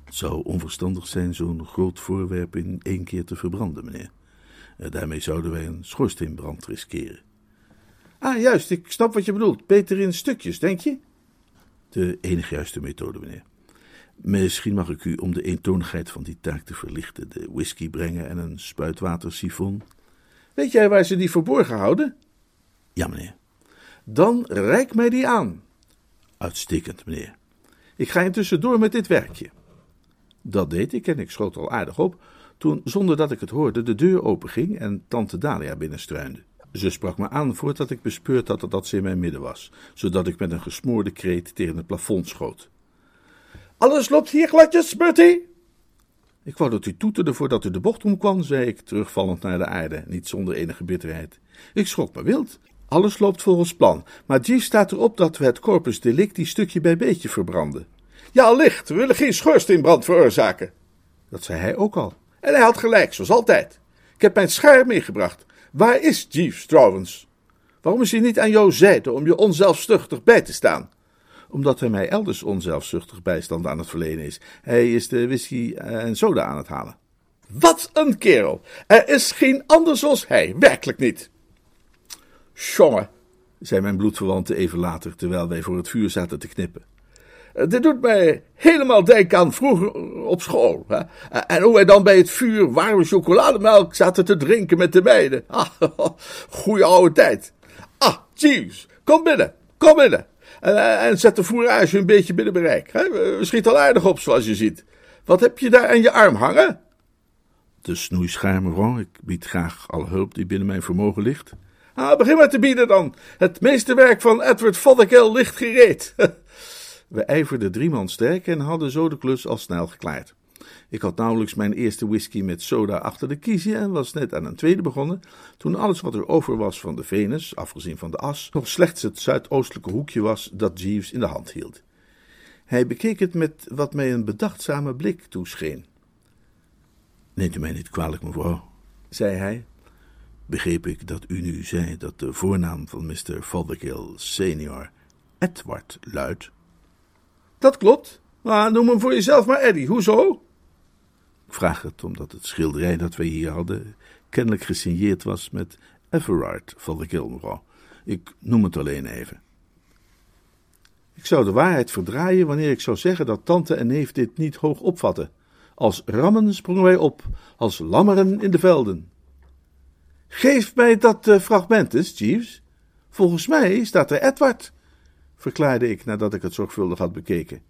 Het zou onverstandig zijn zo'n groot voorwerp in één keer te verbranden, meneer. Eh, daarmee zouden wij een schoorsteenbrand riskeren. Ah, juist, ik snap wat je bedoelt. Beter in stukjes, denk je? De enige juiste methode, meneer. Misschien mag ik u, om de eentonigheid van die taak te verlichten, de whisky brengen en een spuitwatersifon. Weet jij waar ze die verborgen houden? Ja, meneer. Dan reik mij die aan. Uitstekend, meneer. Ik ga intussen door met dit werkje. Dat deed ik en ik schoot al aardig op, toen, zonder dat ik het hoorde, de deur openging en tante Dalia binnenstruinde. Ze sprak me aan voordat ik bespeurd had dat ze in mijn midden was, zodat ik met een gesmoorde kreet tegen het plafond schoot. Alles loopt hier gladjes, Bertie? Ik wou dat u toeterde voordat u de bocht omkwam, zei ik, terugvallend naar de aarde, niet zonder enige bitterheid. Ik schrok me wild. Alles loopt volgens plan, maar G staat erop dat we het corpus delicti stukje bij beetje verbranden. Ja, allicht, we willen geen schoorsteenbrand veroorzaken. Dat zei hij ook al. En hij had gelijk, zoals altijd. Ik heb mijn schaar meegebracht. Waar is Jeeves trouwens? Waarom is hij niet aan jouw zijde om je onzelfzuchtig bij te staan? Omdat hij mij elders onzelfzuchtig bijstand aan het verlenen is. Hij is de whisky en soda aan het halen. Wat een kerel! Er is geen ander zoals hij, werkelijk niet. Jongen, zei mijn bloedverwante even later, terwijl wij voor het vuur zaten te knippen. Eh, Dit doet mij helemaal denken aan vroeger op school. Hè? En hoe wij dan bij het vuur warme chocolademelk zaten te drinken met de meiden. Ah, goeie oude tijd. Ah, Jeeves, kom binnen, kom binnen. En, en zet de fourage een beetje binnen bereik. Hè? We schieten al aardig op, zoals je ziet. Wat heb je daar aan je arm hangen? De snoeischaar, mevrouw. Ik bied graag alle hulp die binnen mijn vermogen ligt. Ah, begin maar te bieden dan. Het meeste werk van Edward Fothergill ligt gereed. We ijverden drie man sterk en hadden zo de klus al snel geklaard. Ik had nauwelijks mijn eerste whisky met soda achter de kiezen en was net aan een tweede begonnen, toen alles wat er over was van de Venus, afgezien van de as, nog slechts het zuidoostelijke hoekje was dat Jeeves in de hand hield. Hij bekeek het met wat mij een bedachtzame blik toescheen. Neemt u mij niet kwalijk, mevrouw, zei hij. Begreep ik dat u nu zei dat de voornaam van Mr. Fothergill senior Edward luidt? Dat klopt. Maar noem hem voor jezelf maar Eddie. Hoezo? Vraag het omdat het schilderij dat wij hier hadden kennelijk gesigneerd was met Everard Fothergill, mevrouw. Ik noem het alleen even. Ik zou de waarheid verdraaien wanneer ik zou zeggen dat tante en neef dit niet hoog opvatten. Als rammen sprongen wij op, als lammeren in de velden. Geef mij dat eh, fragment eens, Jeeves. Volgens mij staat er Edward, verklaarde ik nadat ik het zorgvuldig had bekeken.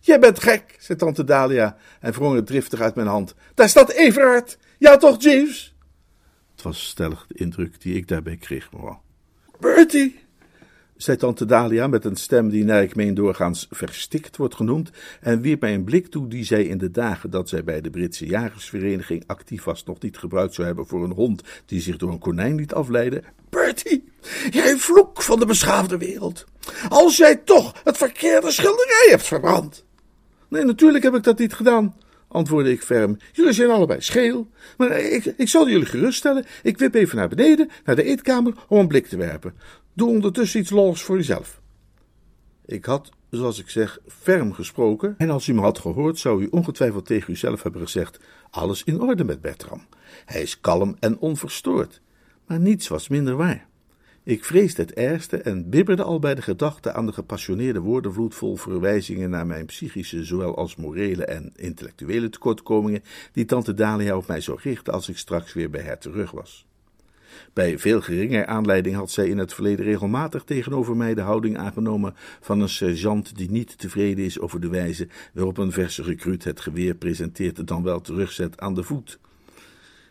Jij bent gek, zei tante Dalia en wrong het driftig uit mijn hand. Daar staat Everard. Ja toch, Jeeves? Het was stellig de indruk die ik daarbij kreeg, mevrouw. Bertie, zei tante Dalia met een stem die naar ik meen doorgaans verstikt wordt genoemd, en wierp mij een blik toe die zij in de dagen dat zij bij de Britse jagersvereniging actief was nog niet gebruikt zou hebben voor een hond die zich door een konijn liet afleiden. Bertie, jij vloek van de beschaafde wereld. Als jij toch het verkeerde schilderij hebt verbrand. Nee, natuurlijk heb ik dat niet gedaan, antwoordde ik ferm. Jullie zijn allebei scheel. Maar ik, ik zal jullie geruststellen. Ik wip even naar beneden, naar de eetkamer, om een blik te werpen. Doe ondertussen iets lolligs voor jezelf. Ik had, zoals ik zeg, ferm gesproken. En als u me had gehoord, zou u ongetwijfeld tegen uzelf hebben gezegd: Alles in orde met Bertram. Hij is kalm en onverstoord. Maar niets was minder waar. Ik vreesde het ergste en bibberde al bij de gedachte aan de gepassioneerde woordenvloed vol verwijzingen naar mijn psychische, zowel als morele en intellectuele tekortkomingen, die tante Dalia op mij zou richten als ik straks weer bij haar terug was. Bij veel geringer aanleiding had zij in het verleden regelmatig tegenover mij de houding aangenomen van een sergeant die niet tevreden is over de wijze waarop een verse recruut het geweer presenteert en dan wel terugzet aan de voet.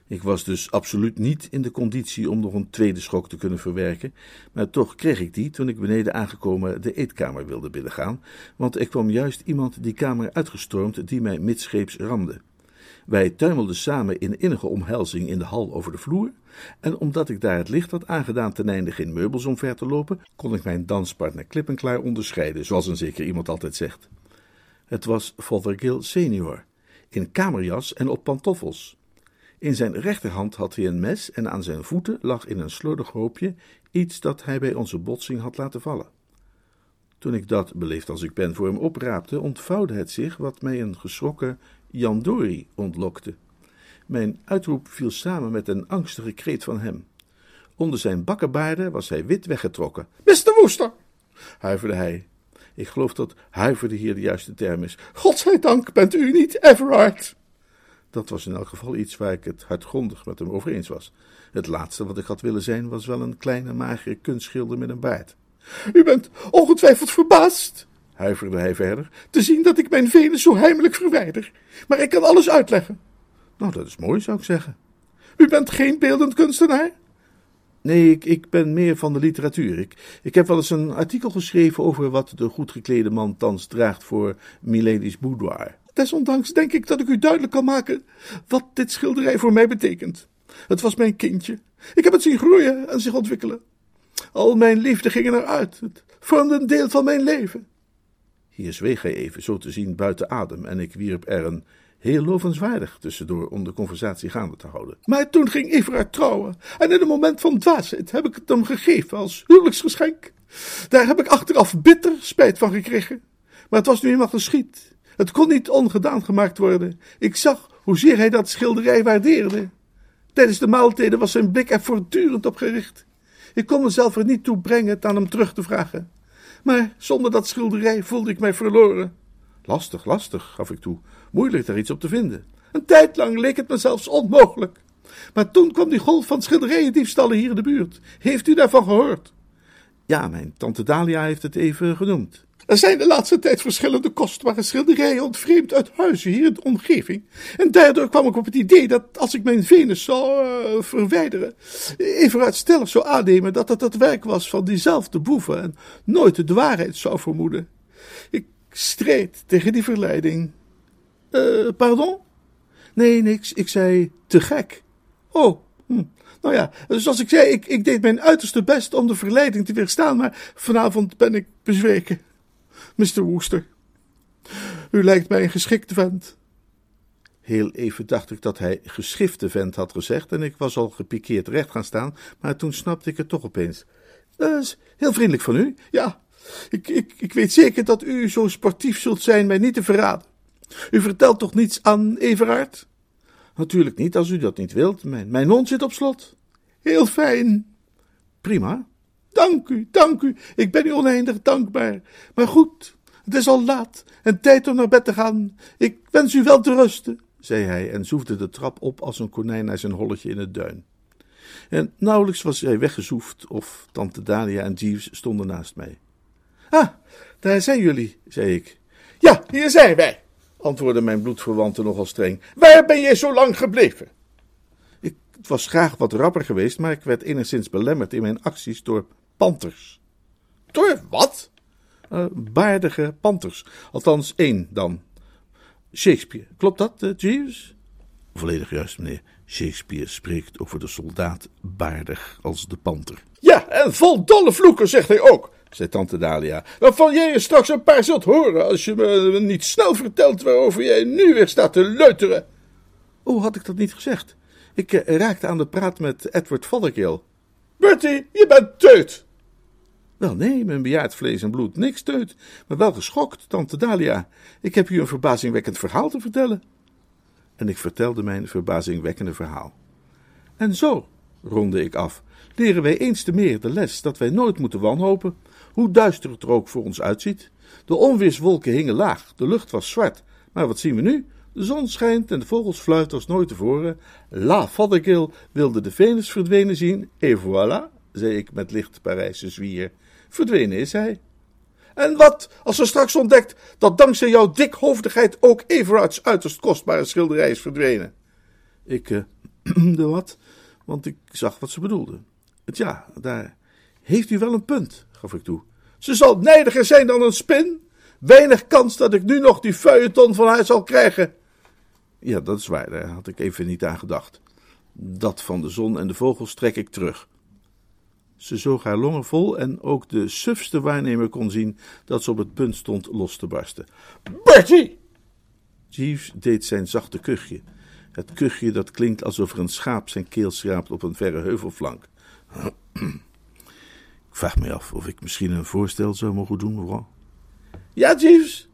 Ik was dus absoluut niet in de conditie om nog een tweede schok te kunnen verwerken, maar toch kreeg ik die toen ik beneden aangekomen de eetkamer wilde binnengaan, want er kwam juist iemand die kamer uitgestormd die mij midscheeps ramde. Wij tuimelden samen in innige omhelzing in de hal over de vloer, en omdat ik daar het licht had aangedaan ten einde geen meubels omver te lopen, kon ik mijn danspartner klip en klaar onderscheiden, zoals een zeker iemand altijd zegt. Het was Fothergill senior, in kamerjas en op pantoffels. In zijn rechterhand had hij een mes en aan zijn voeten lag in een slordig hoopje iets dat hij bij onze botsing had laten vallen. Toen ik dat, beleefd als ik ben, voor hem opraapte, ontvouwde het zich wat mij een geschrokken Jandori ontlokte. Mijn uitroep viel samen met een angstige kreet van hem. Onder zijn bakkenbaarden was hij wit weggetrokken. Mr. Woester! huiverde hij. Ik geloof dat huiverde hier de juiste term is. Godzijdank bent u niet Everard. Dat was in elk geval iets waar ik het hardgrondig met hem over eens was. Het laatste wat ik had willen zijn was wel een kleine magere kunstschilder met een baard. U bent ongetwijfeld verbaasd, huiverde hij verder, te zien dat ik mijn Venus zo heimelijk verwijder. Maar ik kan alles uitleggen. Nou, dat is mooi, zou ik zeggen. U bent geen beeldend kunstenaar? Nee, ik, ik ben meer van de literatuur. Ik, ik heb wel eens een artikel geschreven over wat de goed geklede man thans draagt voor Milady's boudoir. Desondanks denk ik dat ik u duidelijk kan maken wat dit schilderij voor mij betekent. Het was mijn kindje. Ik heb het zien groeien en zich ontwikkelen. Al mijn liefde ging eruit. Het vormde een deel van mijn leven. Hier zweeg hij even, zo te zien buiten adem, en ik wierp er een Heel lovenswaardig tussendoor om de conversatie gaande te houden. Maar toen ging Everard trouwen. En in een moment van dwaasheid heb ik het hem gegeven als huwelijksgeschenk. Daar heb ik achteraf bitter spijt van gekregen. Maar het was nu eenmaal geschied. Het kon niet ongedaan gemaakt worden. Ik zag hoezeer hij dat schilderij waardeerde. Tijdens de maaltijden was zijn blik er voortdurend op gericht. Ik kon mezelf er niet toe brengen het aan hem terug te vragen. Maar zonder dat schilderij voelde ik mij verloren. Lastig, lastig, gaf ik toe. Moeilijk daar iets op te vinden. Een tijd lang leek het me zelfs onmogelijk. Maar toen kwam die golf van schilderijendiefstallen hier in de buurt. Heeft u daarvan gehoord? Ja, mijn tante Dalia heeft het even genoemd. Er zijn de laatste tijd verschillende kostbare schilderijen ontvreemd uit huizen hier in de omgeving. En daardoor kwam ik op het idee dat als ik mijn Venus zou uh, verwijderen, even uitstellig zou aannemen dat het het werk was van diezelfde boeven en nooit de waarheid zou vermoeden. Ik streed tegen die verleiding. Uh, pardon? Nee, niks. Ik zei te gek. Oh, hm. Nou ja, zoals ik zei, ik, ik deed mijn uiterste best om de verleiding te weerstaan, maar vanavond ben ik bezweken. Mr. Wooster, u lijkt mij een geschikte vent. Heel even dacht ik dat hij geschifte vent had gezegd en ik was al gepikeerd recht gaan staan, maar toen snapte ik het toch opeens. Dat is heel vriendelijk van u. Ja, ik, ik, ik weet zeker dat u zo sportief zult zijn mij niet te verraden. U vertelt toch niets aan Everard? Natuurlijk niet, als u dat niet wilt. Mijn, mijn hond zit op slot. Heel fijn. Prima. Dank u, dank u. Ik ben u oneindig dankbaar. Maar goed, het is al laat en tijd om naar bed te gaan. Ik wens u wel te rusten, zei hij en zoefde de trap op als een konijn naar zijn holletje in het duin. En nauwelijks was hij weggezoefd of tante Dalia en Jeeves stonden naast mij. Ah, daar zijn jullie, zei ik. Ja, hier zijn wij, antwoordde mijn bloedverwante nogal streng. Waar ben jij zo lang gebleven? Ik was graag wat rapper geweest, maar ik werd enigszins belemmerd in mijn acties door panters. Door wat? Uh, baardige panters. Althans één dan. Shakespeare. Klopt dat, uh, Jeeves? Volledig juist, meneer. Shakespeare spreekt over de soldaat baardig als de panter. Ja, en vol dolle vloeken, zegt hij ook, zei tante Dalia. Waarvan jij je straks een paar zult horen als je me niet snel vertelt waarover jij nu weer staat te leuteren. Oh, had ik dat niet gezegd? Ik uh, raakte aan de praat met Edward Fothergill. Bertie, je bent teut. Wel nee, mijn bejaard vlees en bloed niks teut, maar wel geschokt, tante Dalia. Ik heb u een verbazingwekkend verhaal te vertellen. En ik vertelde mijn verbazingwekkende verhaal. En zo, ronde ik af, leren wij eens te meer de les dat wij nooit moeten wanhopen, hoe duister het er ook voor ons uitziet. De onweerswolken hingen laag, de lucht was zwart, maar wat zien we nu? De zon schijnt en de vogels fluiten als nooit tevoren. La Fothergill wilde de Venus verdwenen zien, et voilà, zei ik met licht Parijse zwier. Verdwenen is hij. En wat als ze straks ontdekt dat dankzij jouw dikhoofdigheid ook Everards uiterst kostbare schilderij is verdwenen? Ik uh, de wat, want ik zag wat ze bedoelde. Het ja, daar heeft u wel een punt, gaf ik toe. Ze zal nijdiger zijn dan een spin. Weinig kans dat ik nu nog die feuilleton van haar zal krijgen. Ja, dat is waar, daar had ik even niet aan gedacht. Dat van de zon en de vogels trek ik terug. Ze zoog haar longen vol en ook de sufste waarnemer kon zien dat ze op het punt stond los te barsten. Bertie! Jeeves deed zijn zachte kuchje. Het kuchje dat klinkt alsof er een schaap zijn keel schraapt op een verre heuvelflank. Ik vraag me af of ik misschien een voorstel zou mogen doen, mevrouw. Ja, Jeeves.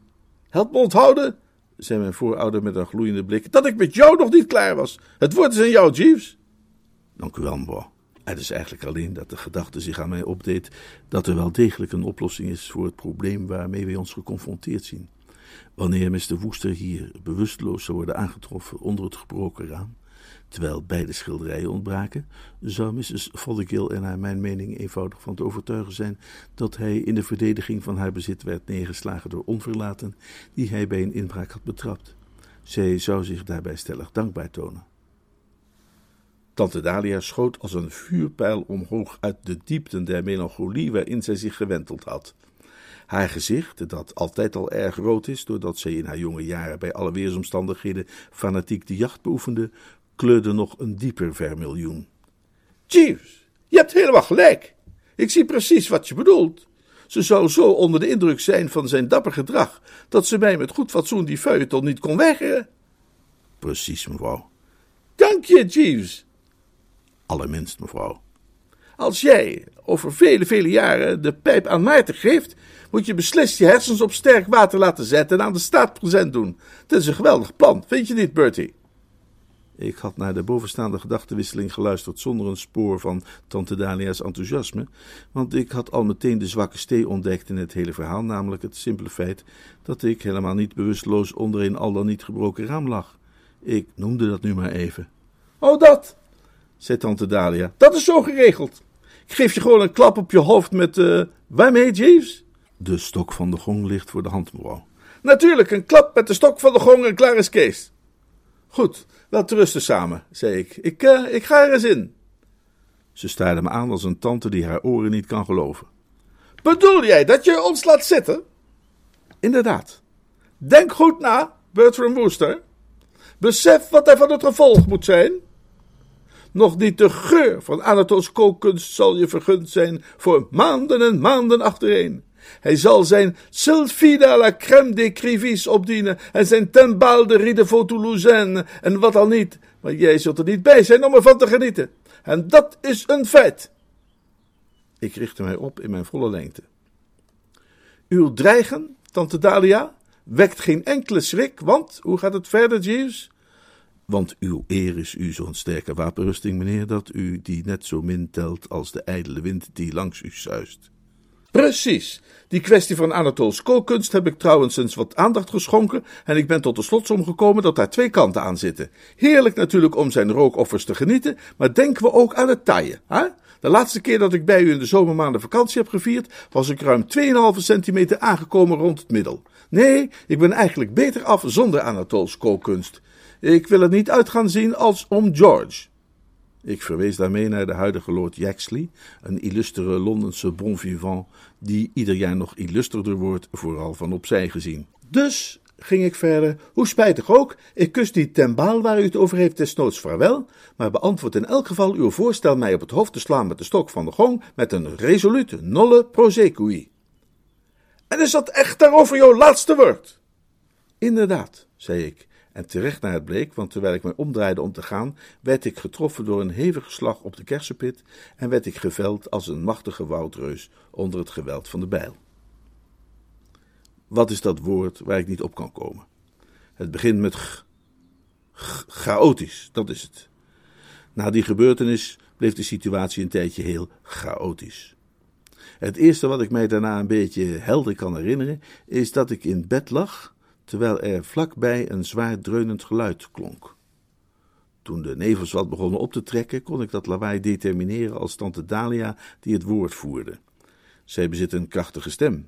Help me onthouden, zei mijn voorouder met een gloeiende blik, dat ik met jou nog niet klaar was. Het woord is aan jou, Jeeves. Dank u wel, mevrouw. Het is eigenlijk alleen dat de gedachte zich aan mij opdeed dat er wel degelijk een oplossing is voor het probleem waarmee wij ons geconfronteerd zien. Wanneer Mr. Woester hier bewusteloos zou worden aangetroffen onder het gebroken raam, terwijl beide schilderijen ontbraken, zou Mrs. Fothergill en haar mijn mening eenvoudig van te overtuigen zijn dat hij in de verdediging van haar bezit werd neergeslagen door onverlaten die hij bij een inbraak had betrapt. Zij zou zich daarbij stellig dankbaar tonen. Tante Dalia schoot als een vuurpijl omhoog uit de diepten der melancholie waarin zij zich gewenteld had. Haar gezicht, dat altijd al erg rood is, doordat zij in haar jonge jaren bij alle weersomstandigheden fanatiek de jacht beoefende, kleurde nog een dieper vermiljoen. Jeeves, je hebt helemaal gelijk. Ik zie precies wat je bedoelt. Ze zou zo onder de indruk zijn van zijn dapper gedrag, dat ze mij met goed fatsoen die feuilleton niet kon weigeren. Precies, mevrouw. Dank je, Jeeves. Allerminst, mevrouw. Als jij over vele, vele jaren de pijp aan Maarten geeft, moet je beslist je hersens op sterk water laten zetten en aan de staat present doen. Het is een geweldig plan, vind je niet, Bertie? Ik had naar de bovenstaande gedachtenwisseling geluisterd zonder een spoor van tante Dalia's enthousiasme, want ik had al meteen de zwakke stee ontdekt in het hele verhaal, namelijk het simpele feit dat ik helemaal niet bewusteloos onder een al dan niet gebroken raam lag. Ik noemde dat nu maar even. Oh, dat, zei tante Dalia. Dat is zo geregeld. Ik geef je gewoon een klap op je hoofd met, eh waarmee, Jeeves? De stok van de gong ligt voor de hand, mevrouw. Natuurlijk, een klap met de stok van de gong en klaar is Kees. Goed, te rusten samen, zei ik. Ik, eh, ik ga er eens in. Ze staarde me aan als een tante die haar oren niet kan geloven. Bedoel jij dat je ons laat zitten? Inderdaad. Denk goed na, Bertram Wooster. Besef wat er van het gevolg moet zijn. Nog niet de geur van Anatols kookkunst zal je vergund zijn voor maanden en maanden achtereen. Hij zal zijn Sylphida la crème des crivis opdienen en zijn Tembal de Ridefaux Toulousaine en wat al niet. Maar jij zult er niet bij zijn om ervan te genieten. En dat is een feit. Ik richtte mij op in mijn volle lengte. Uw dreigen, tante Dalia, wekt geen enkele schrik, want, hoe gaat het verder, Jeeves? Want uw eer is u zo'n sterke wapenrusting, meneer, dat u die net zo min telt als de ijdele wind die langs u zuist. Precies. Die kwestie van Anatols kookkunst heb ik trouwens eens wat aandacht geschonken en ik ben tot de slotsom gekomen dat daar twee kanten aan zitten. Heerlijk natuurlijk om zijn rookoffers te genieten, maar denken we ook aan het taille, hè? De laatste keer dat ik bij u in de zomermaanden vakantie heb gevierd, was ik ruim 2,5 centimeter aangekomen rond het middel. Nee, ik ben eigenlijk beter af zonder Anatols kookkunst. Ik wil er niet uit gaan zien als om George. Ik verwees daarmee naar de huidige Lord Yaxley, een illustere Londense bon vivant, die ieder jaar nog illusterder wordt, vooral van opzij gezien. Dus, ging ik verder, hoe spijtig ook, ik kus die tembaal waar u het over heeft desnoods vaarwel, maar beantwoord in elk geval uw voorstel mij op het hoofd te slaan met de stok van de gong met een resolute nolle prosecui. En is dat echt daarover jouw laatste woord? Inderdaad, zei ik, en terecht naar het bleek, want terwijl ik mij omdraaide om te gaan, werd ik getroffen door een hevige slag op de kersenpit en werd ik geveld als een machtige woudreus onder het geweld van de bijl. Wat is dat woord waar ik niet op kan komen? Het begint met chaotisch, dat is het. Na die gebeurtenis bleef de situatie een tijdje heel chaotisch. Het eerste wat ik mij daarna een beetje helder kan herinneren, is dat ik in bed lag, terwijl er vlakbij een zwaar dreunend geluid klonk. Toen de nevels wat begonnen op te trekken, kon ik dat lawaai determineren als tante Dalia die het woord voerde. Zij bezit een krachtige stem.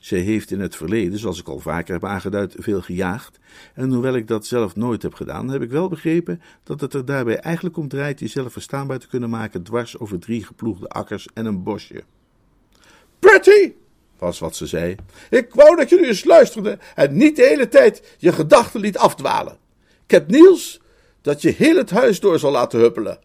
Zij heeft in het verleden, zoals ik al vaker heb aangeduid, veel gejaagd. En hoewel ik dat zelf nooit heb gedaan, heb ik wel begrepen dat het er daarbij eigenlijk om draait jezelf verstaanbaar te kunnen maken dwars over drie geploegde akkers en een bosje. Pretty, was wat ze zei. Ik wou dat je nu eens luisterde en niet de hele tijd je gedachten liet afdwalen. Ik heb Niels dat je heel het huis door zal laten huppelen.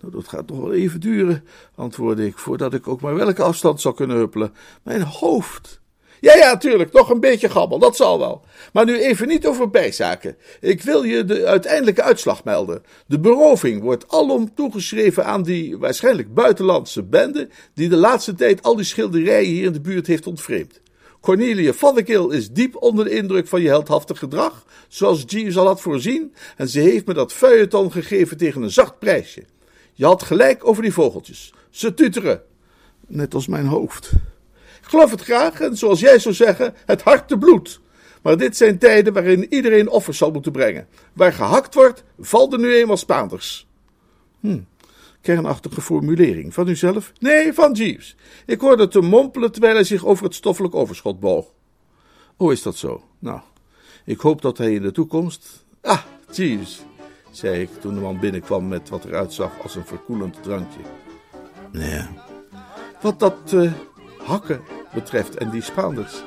Nou, dat gaat nog wel even duren, antwoordde ik, voordat ik ook maar welke afstand zou kunnen huppelen. Mijn hoofd. Ja, ja, tuurlijk, nog een beetje gabbel, dat zal wel. Maar nu even niet over bijzaken. Ik wil je de uiteindelijke uitslag melden. De beroving wordt alom toegeschreven aan die waarschijnlijk buitenlandse bende die de laatste tijd al die schilderijen hier in de buurt heeft ontvreemd. Cornelia Fothergill is diep onder de indruk van je heldhaftig gedrag, zoals Jeeves al had voorzien, en ze heeft me dat feuilleton gegeven tegen een zacht prijsje. Je had gelijk over die vogeltjes. Ze tuteren. Net als mijn hoofd. Ik geloof het graag en zoals jij zou zeggen, het hart te bloed. Maar dit zijn tijden waarin iedereen offers zal moeten brengen. Waar gehakt wordt, valt er nu eenmaal Spaanders. Kernachtige formulering. Van uzelf? Nee, van Jeeves. Ik hoorde te mompelen terwijl hij zich over het stoffelijk overschot boog. Oh, is dat zo? Nou, ik hoop dat hij in de toekomst. Ah, Jeeves. zei ik toen de man binnenkwam met wat eruit zag als een verkoelend drankje. Nee, Wat dat eh, hakken betreft en die Spaanders.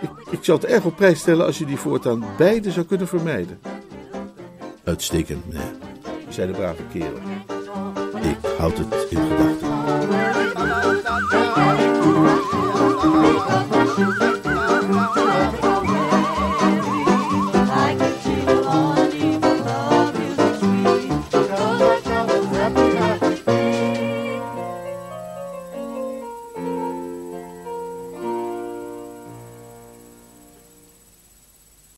Ik, ik zou het erg op prijs stellen als je die voortaan beide zou kunnen vermijden, uitstekend, meneer. zei de brave kerel. Ik houd het in gedachten.